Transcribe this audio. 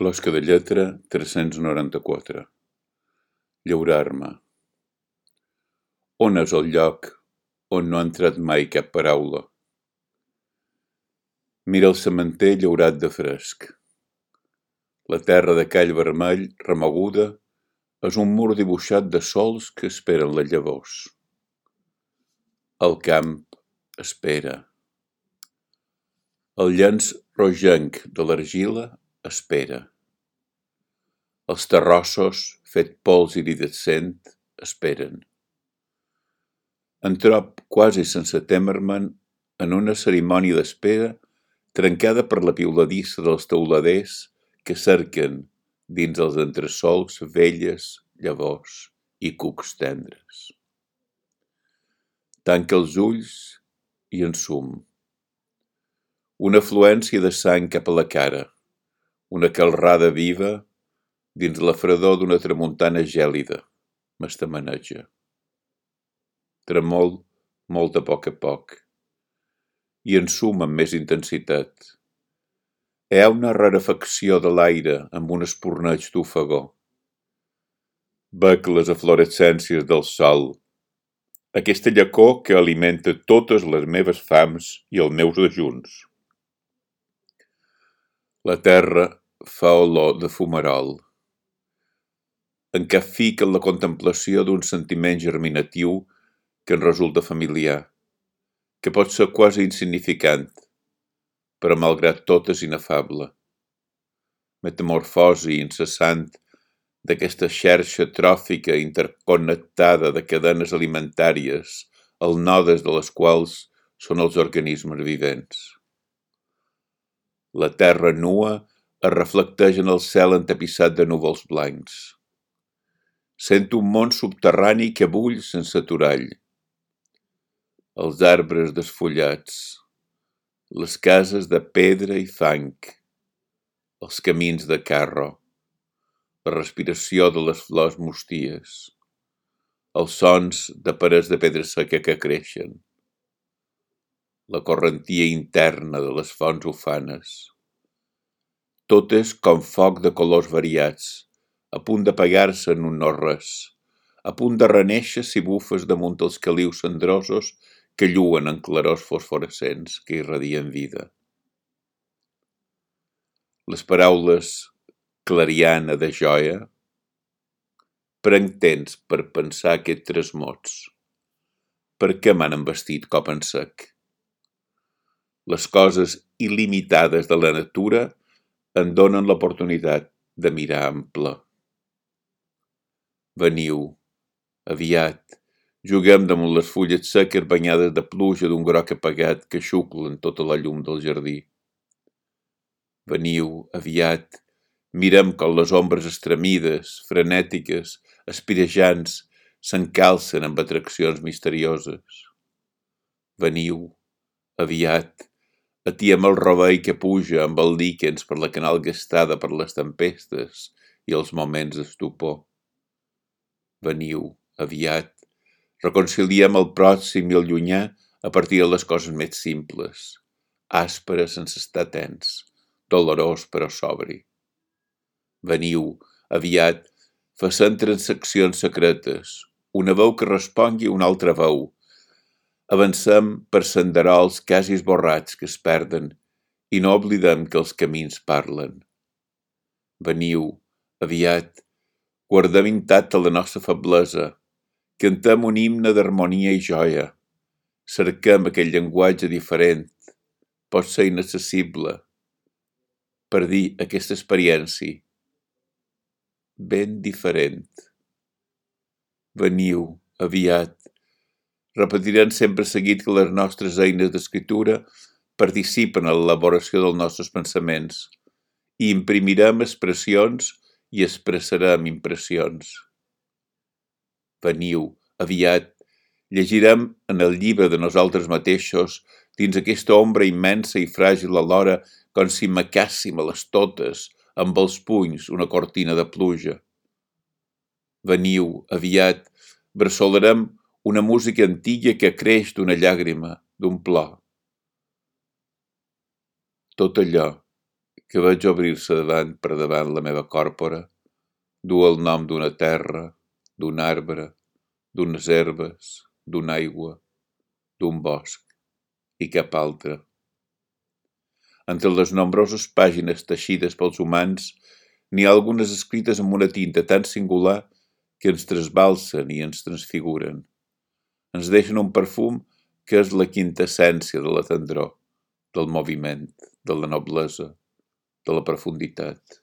Closca de lletra, tres-cents noranta-quatre. Llaurar-me. On és el lloc on no ha entrat mai cap paraula? Mira el sementer llaurat de fresc. La terra de call vermell, remoguda, és un mur dibuixat de sols que esperen les llavors. El camp espera. El llenç rogenc de l'argila espera. Els terrossos, fet pols iridescent, esperen. Em trob quasi sense temer-me'n en una cerimònia d'espera trencada per la piuladissa dels teuladers que cerquen dins els entressols velles llavors i cucs tendres. Tanca els ulls i ensum. Una afluència de sang cap a la cara, una calrada viva dins la fredor d'una tramuntana gèlida, m'estamaneja. Tremol molt a poc a poc i ensum amb més intensitat. Hi ha una rarefacció de l'aire amb un esporneig d'ofegor. Bec les aflorescències del sol, aquesta llacor que alimenta totes les meves fams i els meus dejuns. La terra fa olor de fumarol. En què fica la contemplació d'un sentiment germinatiu que en resulta familiar, que pot ser quasi insignificant, però malgrat tot és inefable. Metamorfosi incessant d'aquesta xarxa tròfica interconnectada de cadenes alimentàries, el nodes de les quals són els organismes vivents. La terra nua es reflecteix en el cel entapissat de núvols blancs. Sento un món subterrani que bull sense aturall. Els arbres desfullats, les cases de pedra i fang, els camins de carro, la respiració de les flors musties, els sons de parets de pedra seca que creixen, la correntia interna de les fonts ufanes. Totes com foc de colors variats, a punt d'apagar-se en un no-res, a punt de renéixer si bufes damunt els calius cendrosos que lluen en clarors fosforescents que irradien vida. Les paraules clariana de joia prenc temps per pensar aquests tres mots. Per què m'han embestit cop en sec? Les coses il·limitades de la natura en donen l'oportunitat de mirar ample. Veniu, aviat, juguem damunt les fulles seques banyades de pluja d'un groc apagat que xuclen tota la llum del jardí. Veniu, aviat, mirem com les ombres estremides, frenètiques, espirejants, s'encalcen amb atraccions misterioses. Veniu, aviat, atiem el rovell que puja amb el líquens per la canal gastada per les tempestes i els moments d'estupor. Veniu, aviat, reconciliem el pròxim i el llunyà a partir de les coses més simples, àspera sense estar tens, dolorós però sobri. Veniu, aviat, facent transaccions secretes, una veu que respongui a una altra veu. Avancem per senderols quasi esborrats que es perden i no oblidem que els camins parlen. Veniu, aviat, Guardem intacta la nostra feblesa, cantem un himne d'harmonia i joia, cerquem aquell llenguatge diferent, pot ser inaccessible, per dir aquesta experiència ben diferent. Veniu, aviat. Repetirem sempre seguit que les nostres eines d'escriptura participen en l'elaboració dels nostres pensaments i imprimirem expressions i expressarem impressions. Veniu, aviat, llegirem en el llibre de nosaltres mateixos, dins aquesta ombra immensa i fràgil alhora, com si macàssim a les totes, amb els punys, una cortina de pluja. Veniu, aviat, bressolarem una música antiga que creix d'una llàgrima, d'un plor. Tot allò que veig obrir-se davant per davant la meva còrpora, du el nom d'una terra, d'un arbre, d'unes herbes, d'una aigua, d'un bosc i cap altre. Entre les nombroses pàgines teixides pels humans, n'hi ha algunes escrites amb una tinta tan singular que ens trasbalsen i ens transfiguren. Ens deixen un perfum que és la quinta essència de la tendror, del moviment, de la noblesa, de la profunditat.